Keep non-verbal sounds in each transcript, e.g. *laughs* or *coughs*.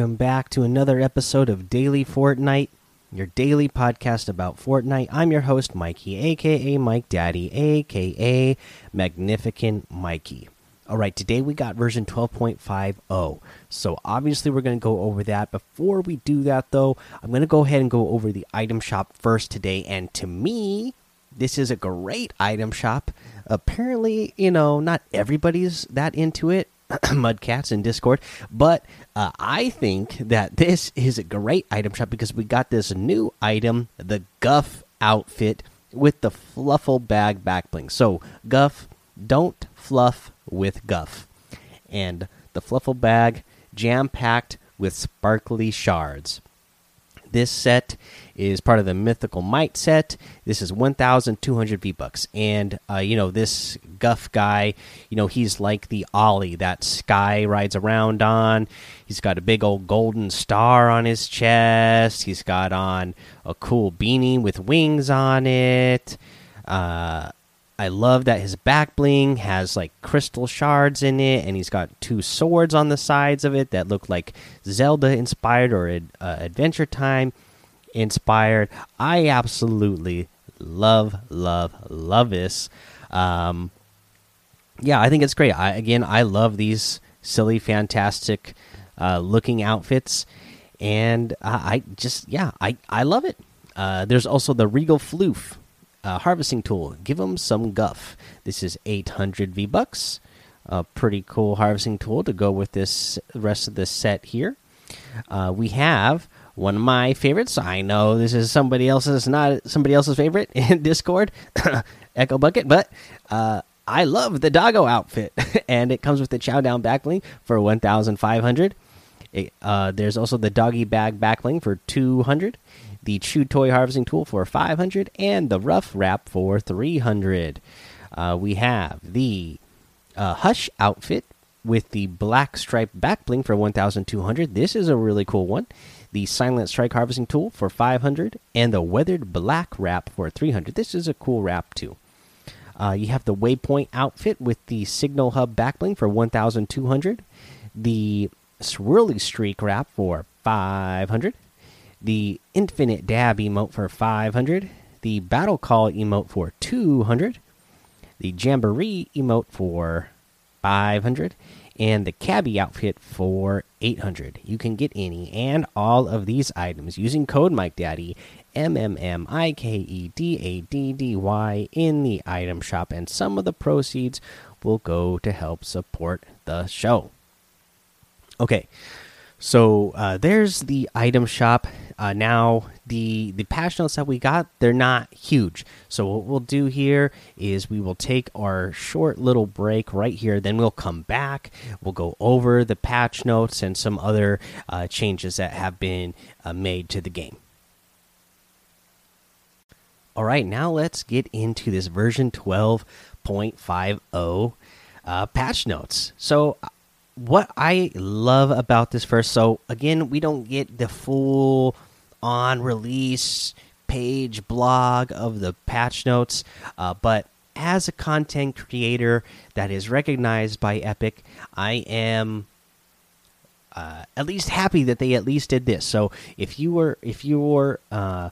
Welcome back to another episode of Daily Fortnite, your daily podcast about Fortnite. I'm your host, Mikey, aka Mike Daddy, aka Magnificent Mikey. All right, today we got version 12.50. So obviously we're going to go over that. Before we do that, though, I'm going to go ahead and go over the item shop first today. And to me, this is a great item shop. Apparently, you know, not everybody's that into it. *coughs* Mudcats in Discord, but uh, I think that this is a great item shop because we got this new item, the Guff outfit with the Fluffle Bag back bling. So, Guff, don't fluff with Guff. And the Fluffle Bag jam packed with sparkly shards. This set is part of the Mythical Might set. This is 1,200 V bucks, and uh, you know this Guff guy. You know he's like the Ollie that Sky rides around on. He's got a big old golden star on his chest. He's got on a cool beanie with wings on it. Uh, I love that his back bling has like crystal shards in it, and he's got two swords on the sides of it that look like Zelda inspired or uh, Adventure Time inspired. I absolutely love, love, love this. Um, yeah, I think it's great. I again, I love these silly, fantastic uh, looking outfits, and I, I just yeah, I I love it. Uh, there's also the Regal Floof uh, harvesting tool. Give them some guff. This is 800 V bucks. A pretty cool harvesting tool to go with this rest of this set here. Uh, we have one of my favorites. I know this is somebody else's, not somebody else's favorite *laughs* in Discord, *coughs* Echo Bucket, but uh, I love the doggo outfit, *laughs* and it comes with the Chow Down backbling for 1,500. Uh, there's also the doggy bag backbling for 200 the Chew Toy Harvesting Tool for 500, and the Rough Wrap for 300. Uh, we have the uh, Hush outfit with the Black Stripe Back Bling for 1,200. This is a really cool one. The Silent Strike Harvesting Tool for 500, and the Weathered Black Wrap for 300. This is a cool wrap, too. Uh, you have the Waypoint outfit with the Signal Hub Backbling for 1,200, the Swirly Streak wrap for 500, the Infinite Dab emote for 500, the Battle Call emote for 200, the Jamboree emote for 500, and the Cabbie outfit for 800. You can get any and all of these items using code MikeDaddy, M M M I K E D A D D Y, in the item shop, and some of the proceeds will go to help support the show. Okay, so uh, there's the item shop. Uh, now the the patch notes that we got they're not huge. So what we'll do here is we will take our short little break right here. Then we'll come back. We'll go over the patch notes and some other uh, changes that have been uh, made to the game. All right, now let's get into this version 12.50 uh, patch notes. So what I love about this first, so again, we don't get the full on release page blog of the patch notes, uh, but as a content creator that is recognized by Epic, I am uh, at least happy that they at least did this. So if you were if you were uh,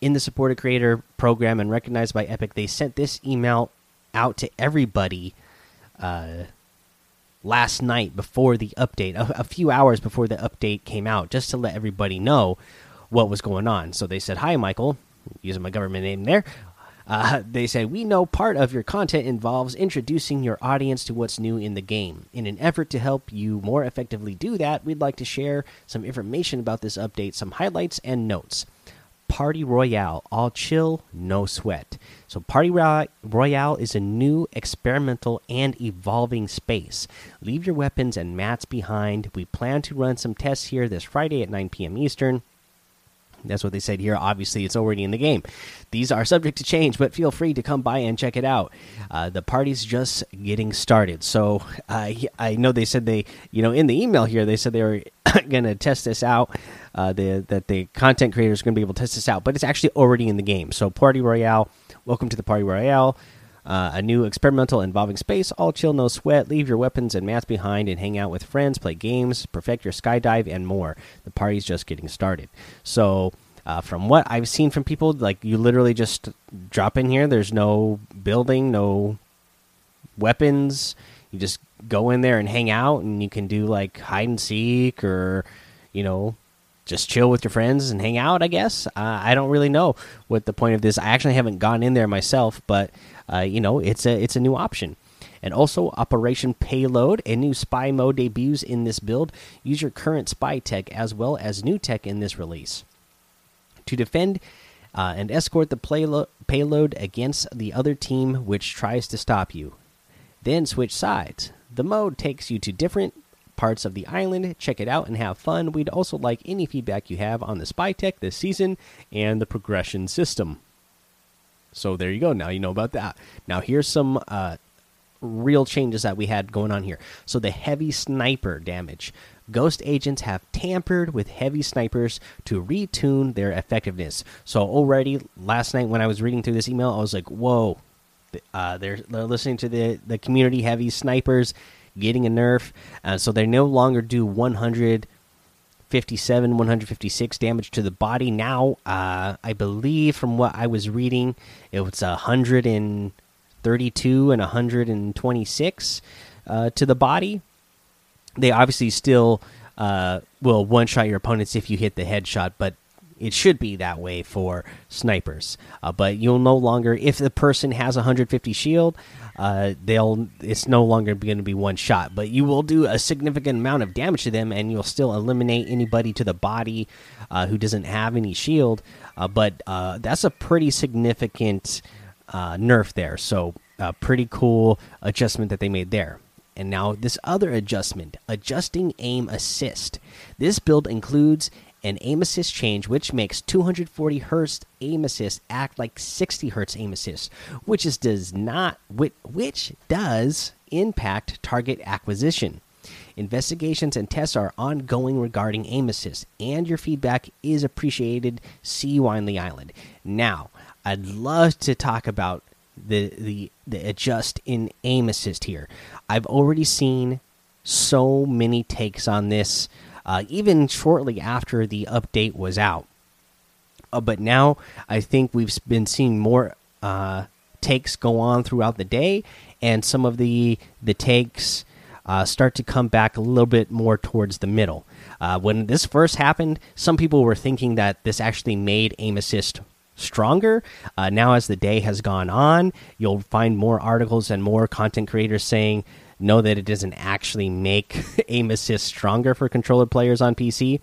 in the supported creator program and recognized by Epic, they sent this email out to everybody uh, last night before the update, a, a, few hours before the update came out, just to let everybody know what was going on. So they said, Hi, Michael, using my government name there. Uh, they said, We know part of your content involves introducing your audience to what's new in the game. In an effort to help you more effectively do that, we'd like to share some information about this update, some highlights and notes. Party Royale, all chill, no sweat. So, Party Royale is a new experimental and evolving space. Leave your weapons and mats behind. We plan to run some tests here this Friday at 9 p.m. Eastern. That's what they said here. Obviously, it's already in the game. These are subject to change, but feel free to come by and check it out. Uh, the party's just getting started. So uh, I know they said they, you know, in the email here, they said they were *coughs* going to test this out. Uh, the, that the content creators going to be able to test this out, but it's actually already in the game. So Party Royale, welcome to the Party Royale. Uh, a new experimental involving space, all chill, no sweat. Leave your weapons and mats behind and hang out with friends, play games, perfect your skydive, and more. The party's just getting started. So, uh, from what I've seen from people, like you literally just drop in here. There's no building, no weapons. You just go in there and hang out, and you can do like hide and seek or, you know, just chill with your friends and hang out. I guess uh, I don't really know what the point of this. I actually haven't gone in there myself, but uh, you know, it's a it's a new option. And also, Operation Payload, a new spy mode debuts in this build. Use your current spy tech as well as new tech in this release to defend uh, and escort the payload against the other team which tries to stop you. Then switch sides. The mode takes you to different parts of the island. Check it out and have fun. We'd also like any feedback you have on the spy tech this season and the progression system. So there you go. Now you know about that. Now here's some uh, real changes that we had going on here. So the heavy sniper damage. Ghost agents have tampered with heavy snipers to retune their effectiveness. So already last night when I was reading through this email, I was like, "Whoa!" Uh, they're they're listening to the the community heavy snipers getting a nerf, uh, so they no longer do 157, 156 damage to the body. Now, uh, I believe from what I was reading, it was 132 and 126 uh, to the body they obviously still uh, will one shot your opponents if you hit the headshot, but it should be that way for snipers. Uh, but you'll no longer, if the person has 150 shield, uh, they'll it's no longer going to be one shot. But you will do a significant amount of damage to them, and you'll still eliminate anybody to the body uh, who doesn't have any shield. Uh, but uh, that's a pretty significant uh, nerf there. So, pretty cool adjustment that they made there. And now this other adjustment, adjusting aim assist. This build includes an aim assist change which makes 240 hertz aim assist act like 60 hertz aim assist, which is does not which, which does impact target acquisition. Investigations and tests are ongoing regarding aim assist, and your feedback is appreciated. See the island. Now, I'd love to talk about the the the adjust in aim assist here. I've already seen so many takes on this, uh, even shortly after the update was out. Uh, but now I think we've been seeing more uh, takes go on throughout the day, and some of the the takes uh, start to come back a little bit more towards the middle. Uh, when this first happened, some people were thinking that this actually made aim assist stronger. Uh, now, as the day has gone on, you'll find more articles and more content creators saying know that it doesn't actually make *laughs* aim assist stronger for controller players on PC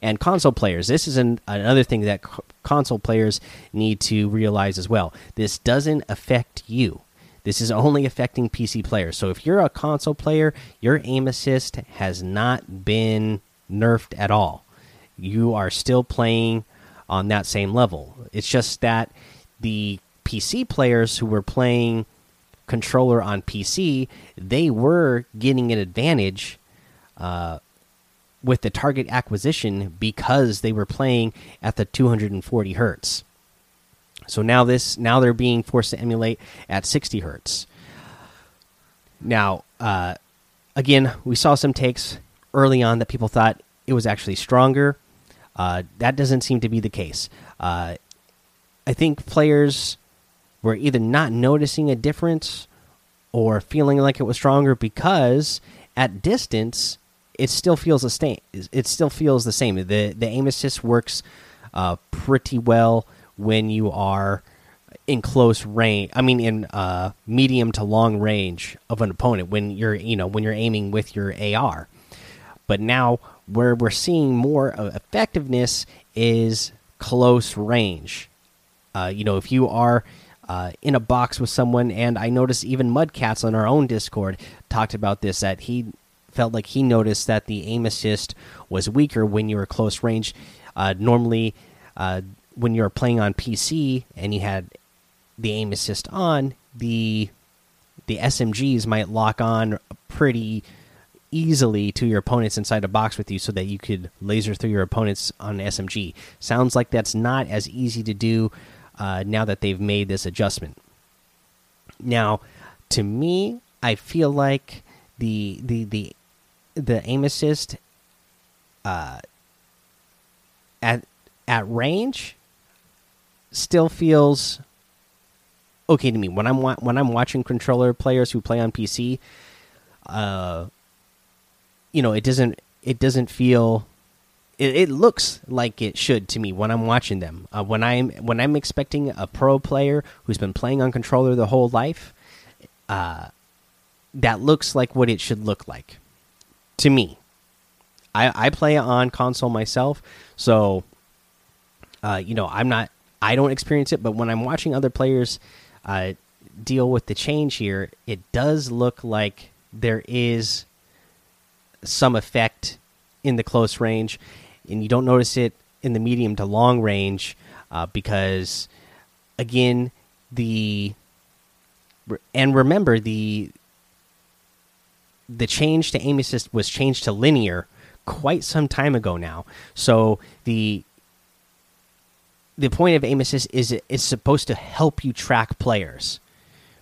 and console players. This is an, another thing that console players need to realize as well. This doesn't affect you. This is only affecting PC players. So if you're a console player, your aim assist has not been nerfed at all. You are still playing on that same level. It's just that the PC players who were playing controller on PC, they were getting an advantage uh, with the target acquisition because they were playing at the 240 hertz. So now this now they're being forced to emulate at 60 hertz. Now, uh, again, we saw some takes early on that people thought it was actually stronger. Uh, that doesn't seem to be the case. Uh, I think players were either not noticing a difference or feeling like it was stronger because at distance it still feels the same. It still feels the same. the The aim assist works uh, pretty well when you are in close range. I mean, in uh, medium to long range of an opponent when you're you know when you're aiming with your AR. But now where we're seeing more effectiveness is close range. Uh, you know, if you are uh, in a box with someone, and I noticed even Mudcats on our own Discord talked about this that he felt like he noticed that the aim assist was weaker when you were close range. Uh, normally, uh, when you're playing on PC and you had the aim assist on, the the SMGs might lock on pretty easily to your opponents inside a box with you so that you could laser through your opponents on an SMG. Sounds like that's not as easy to do uh, now that they've made this adjustment. Now, to me, I feel like the the the the aim assist uh, at at range still feels okay to me when I'm when I'm watching controller players who play on PC. Uh, you know, it doesn't it doesn't feel. It, it looks like it should to me when I'm watching them. Uh, when I'm when I'm expecting a pro player who's been playing on controller the whole life, uh, that looks like what it should look like to me. I I play on console myself, so uh, you know I'm not I don't experience it, but when I'm watching other players uh, deal with the change here, it does look like there is some effect in the close range, and you don't notice it in the medium to long range uh, because, again, the and remember the the change to aim assist was changed to linear quite some time ago now. So the the point of aim assist is it's supposed to help you track players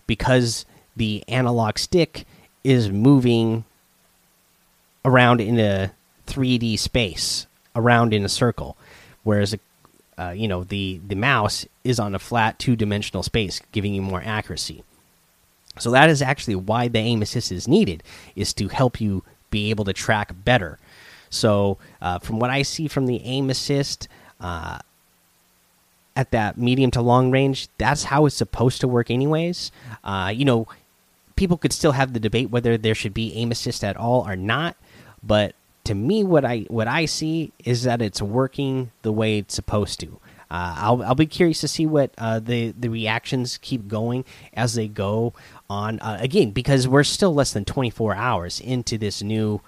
because the analog stick is moving around in a 3D space, around in a circle, whereas uh, you know the the mouse is on a flat two dimensional space, giving you more accuracy. So that is actually why the aim assist is needed, is to help you be able to track better. So uh, from what I see from the aim assist. Uh, at that medium to long range, that's how it's supposed to work, anyways. Uh, you know, people could still have the debate whether there should be aim assist at all or not, but to me, what I what I see is that it's working the way it's supposed to. Uh, I'll I'll be curious to see what uh, the the reactions keep going as they go on. Uh, again, because we're still less than 24 hours into this new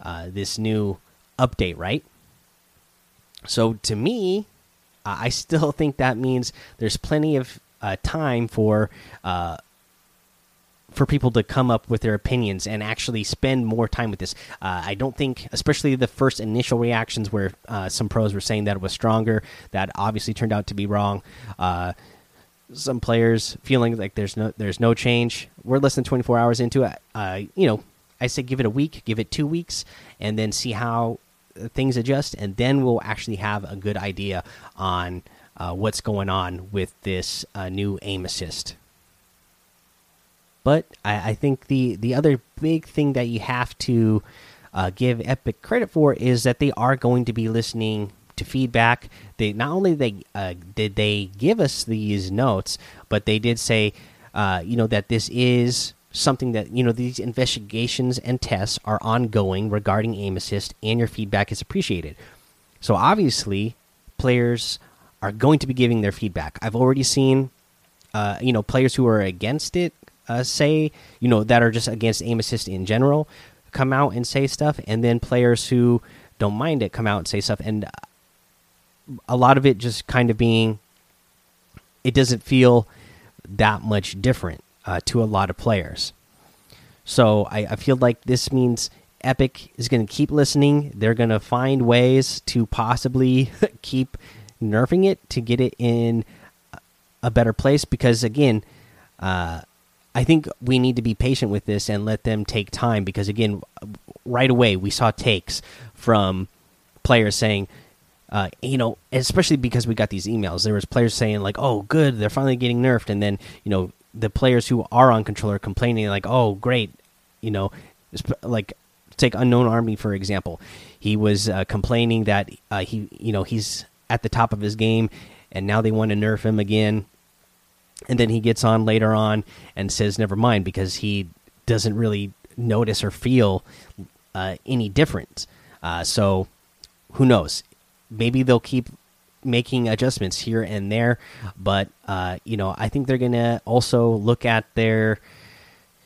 uh, this new update, right? So to me, I still *laughs* think that means there's plenty of uh, time for uh, for people to come up with their opinions and actually spend more time with this. Uh, I don't think, especially the first initial reactions where uh, some pros were saying that it was stronger, that obviously turned out to be wrong. Uh, some players feeling like there's no there's no change. We're less than 24 hours into it. you know, I say give it a week, give it two weeks, and then see how things adjust, and then we'll actually have a good idea on uh, what's going on with this uh, new aim assist. But I, I, think the the other big thing that you have to uh, give Epic credit for is that they are going to be listening to feedback. They not only they uh, did they give us these notes, but they did say, uh, you know, that this is something that you know these investigations and tests are ongoing regarding aim assist and your feedback is appreciated so obviously players are going to be giving their feedback i've already seen uh, you know players who are against it uh, say you know that are just against aim assist in general come out and say stuff and then players who don't mind it come out and say stuff and a lot of it just kind of being it doesn't feel that much different uh, to a lot of players. So I, I feel like this means Epic is going to keep listening. They're going to find ways to possibly *laughs* keep nerfing it to get it in a better place because, again, uh, I think we need to be patient with this and let them take time because, again, right away we saw takes from players saying, uh, you know, especially because we got these emails. There was players saying like, "Oh, good, they're finally getting nerfed," and then you know, the players who are on controller complaining like, "Oh, great," you know, like take unknown army for example. He was uh, complaining that uh, he, you know, he's at the top of his game, and now they want to nerf him again. And then he gets on later on and says, "Never mind," because he doesn't really notice or feel uh, any difference. Uh, so, who knows? Maybe they'll keep making adjustments here and there, but uh, you know, I think they're gonna also look at their,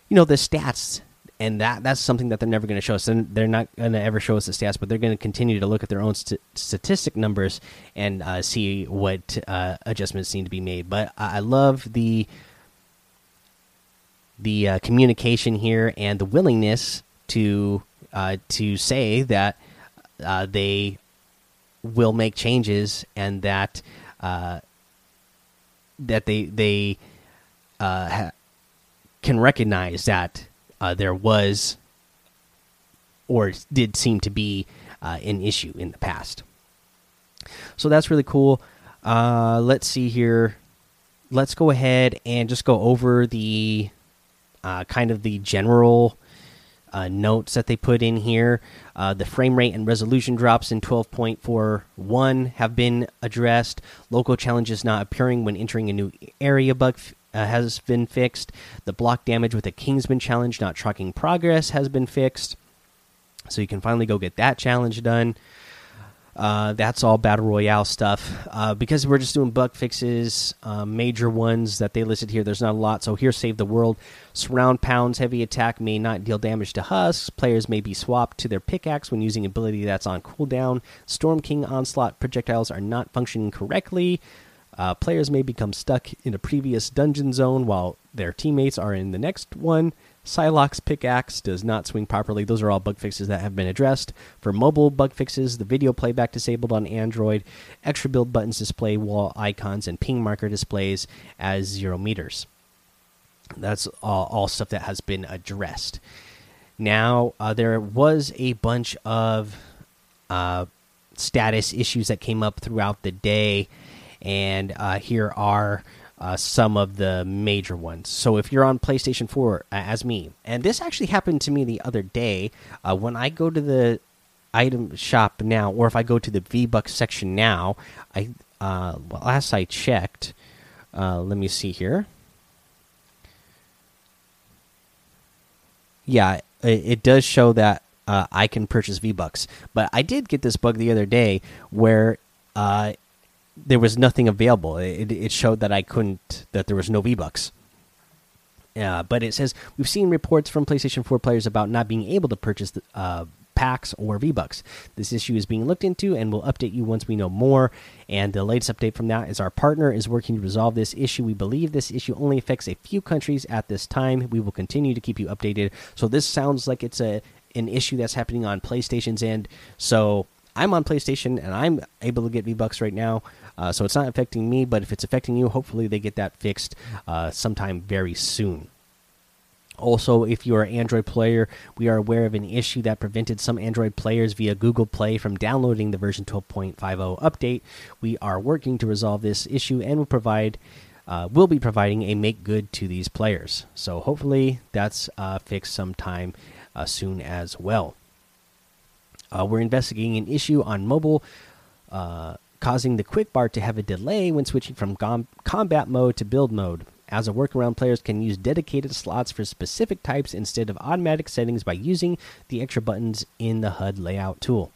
you know, the stats, and that that's something that they're never gonna show us. And They're not gonna ever show us the stats, but they're gonna continue to look at their own st statistic numbers and uh, see what uh, adjustments need to be made. But I love the the uh, communication here and the willingness to uh, to say that uh, they will make changes and that uh, that they they uh, can recognize that uh, there was or did seem to be uh, an issue in the past. So that's really cool. Uh, let's see here. Let's go ahead and just go over the uh, kind of the general uh, notes that they put in here. Uh, the frame rate and resolution drops in 12.41 have been addressed. Local challenges not appearing when entering a new area bug uh, has been fixed. The block damage with a Kingsman challenge not tracking progress has been fixed. So you can finally go get that challenge done. Uh, that's all battle royale stuff. Uh, because we're just doing bug fixes, uh, major ones that they listed here. There's not a lot. So here, save the world. Surround pounds, heavy attack may not deal damage to husks. Players may be swapped to their pickaxe when using ability that's on cooldown. Storm King onslaught projectiles are not functioning correctly. Uh, players may become stuck in a previous dungeon zone while their teammates are in the next one. Psylocke's pickaxe does not swing properly. Those are all bug fixes that have been addressed. For mobile bug fixes, the video playback disabled on Android, extra build buttons display wall icons, and ping marker displays as zero meters. That's all, all stuff that has been addressed. Now, uh, there was a bunch of uh, status issues that came up throughout the day, and uh, here are uh, some of the major ones. So if you're on PlayStation 4, uh, as me, and this actually happened to me the other day, uh, when I go to the item shop now, or if I go to the V Bucks section now, I uh, last I checked, uh, let me see here. Yeah, it, it does show that uh, I can purchase V Bucks, but I did get this bug the other day where there was nothing available. It, it showed that I couldn't, that there was no V Bucks. Uh, but it says we've seen reports from PlayStation 4 players about not being able to purchase the, uh, packs or V Bucks. This issue is being looked into, and we'll update you once we know more. And the latest update from that is our partner is working to resolve this issue. We believe this issue only affects a few countries at this time. We will continue to keep you updated. So this sounds like it's a an issue that's happening on PlayStation's end. So I'm on PlayStation and I'm able to get V Bucks right now. Uh, so it's not affecting me, but if it's affecting you, hopefully they get that fixed uh, sometime very soon. Also, if you're an Android player, we are aware of an issue that prevented some Android players via Google Play from downloading the version 12.50 update. We are working to resolve this issue and will provide. Uh, will be providing a make good to these players. So hopefully that's uh, fixed sometime uh, soon as well. Uh, we're investigating an issue on mobile uh, causing the quick bar to have a delay when switching from combat mode to build mode. As a workaround, players can use dedicated slots for specific types instead of automatic settings by using the extra buttons in the HUD layout tool.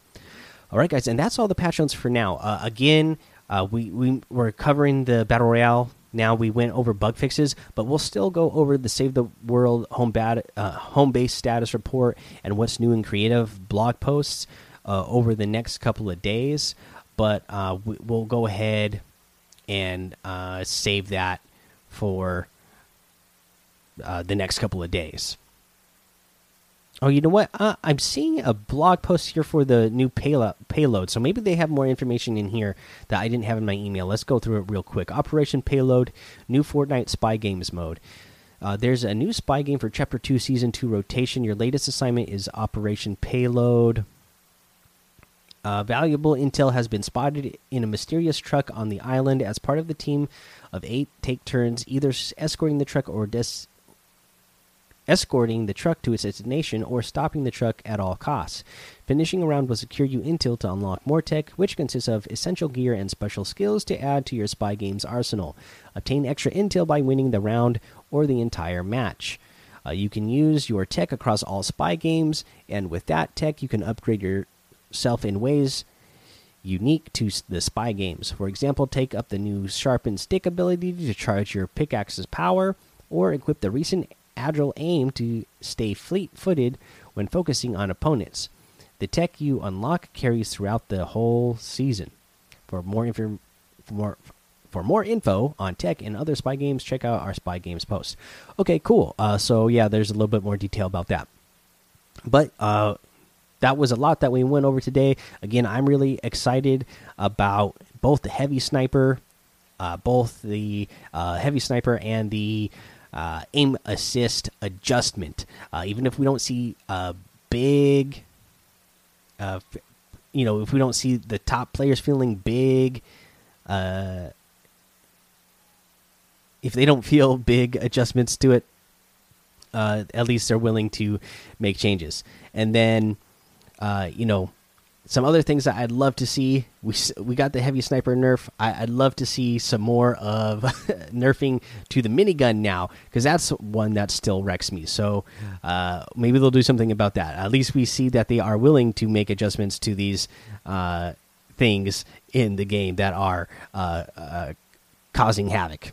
All right, guys, and that's all the patch notes for now. Uh, again, uh, we, we we're covering the battle royale. Now we went over bug fixes, but we'll still go over the Save the World home bad uh, home base status report and what's new in creative blog posts uh, over the next couple of days but uh, we, will go ahead and uh, save that for uh, the next couple of days. Oh, you know what? Uh, I'm seeing a blog post here for the new payload, payload, so maybe they have more information in here that I didn't have in my email. Let's go through it real quick. Operation Payload, new Fortnite Spy Games mode. Uh, there's a new spy game for Chapter 2 Season 2 rotation. Your latest assignment is Operation Payload. Uh, valuable intel has been spotted in a mysterious truck on the island as part of the team of eight take turns either escorting the truck or escorting the truck to its destination or stopping the truck at all costs. Finishing a round will secure you intel to unlock more tech, which consists of essential gear and special skills to add to your spy game's arsenal. Obtain extra intel by winning the round or the entire match. Uh, you can use your tech across all spy games, and with that tech, you can upgrade your self in ways unique to the spy games. For example, take up the new sharpened stick ability to charge your pickaxe's power, or equip the recent agile aim to stay fleet footed when focusing on opponents. The tech you unlock carries throughout the whole season. For more for more for more info on tech and other spy games, check out our spy games post. Okay, cool. Uh, so yeah, there's a little bit more detail about that. But uh, that was a lot that we went over today. Again, I'm really excited about both the heavy sniper, uh, both the uh, heavy sniper and the uh, aim assist adjustment. Uh, even if we don't see a big, uh, you know, if we don't see the top players feeling big, uh, if they don't feel big adjustments to it, uh, at least they're willing to make changes. And then, uh, you know, some other things that I'd love to see. We we got the heavy sniper nerf. I, would love to see some more of *laughs* nerfing to the minigun now because that's one that still wrecks me. So uh, maybe they'll do something about that. At least we see that they are willing to make adjustments to these uh, things in the game that are uh, uh causing havoc.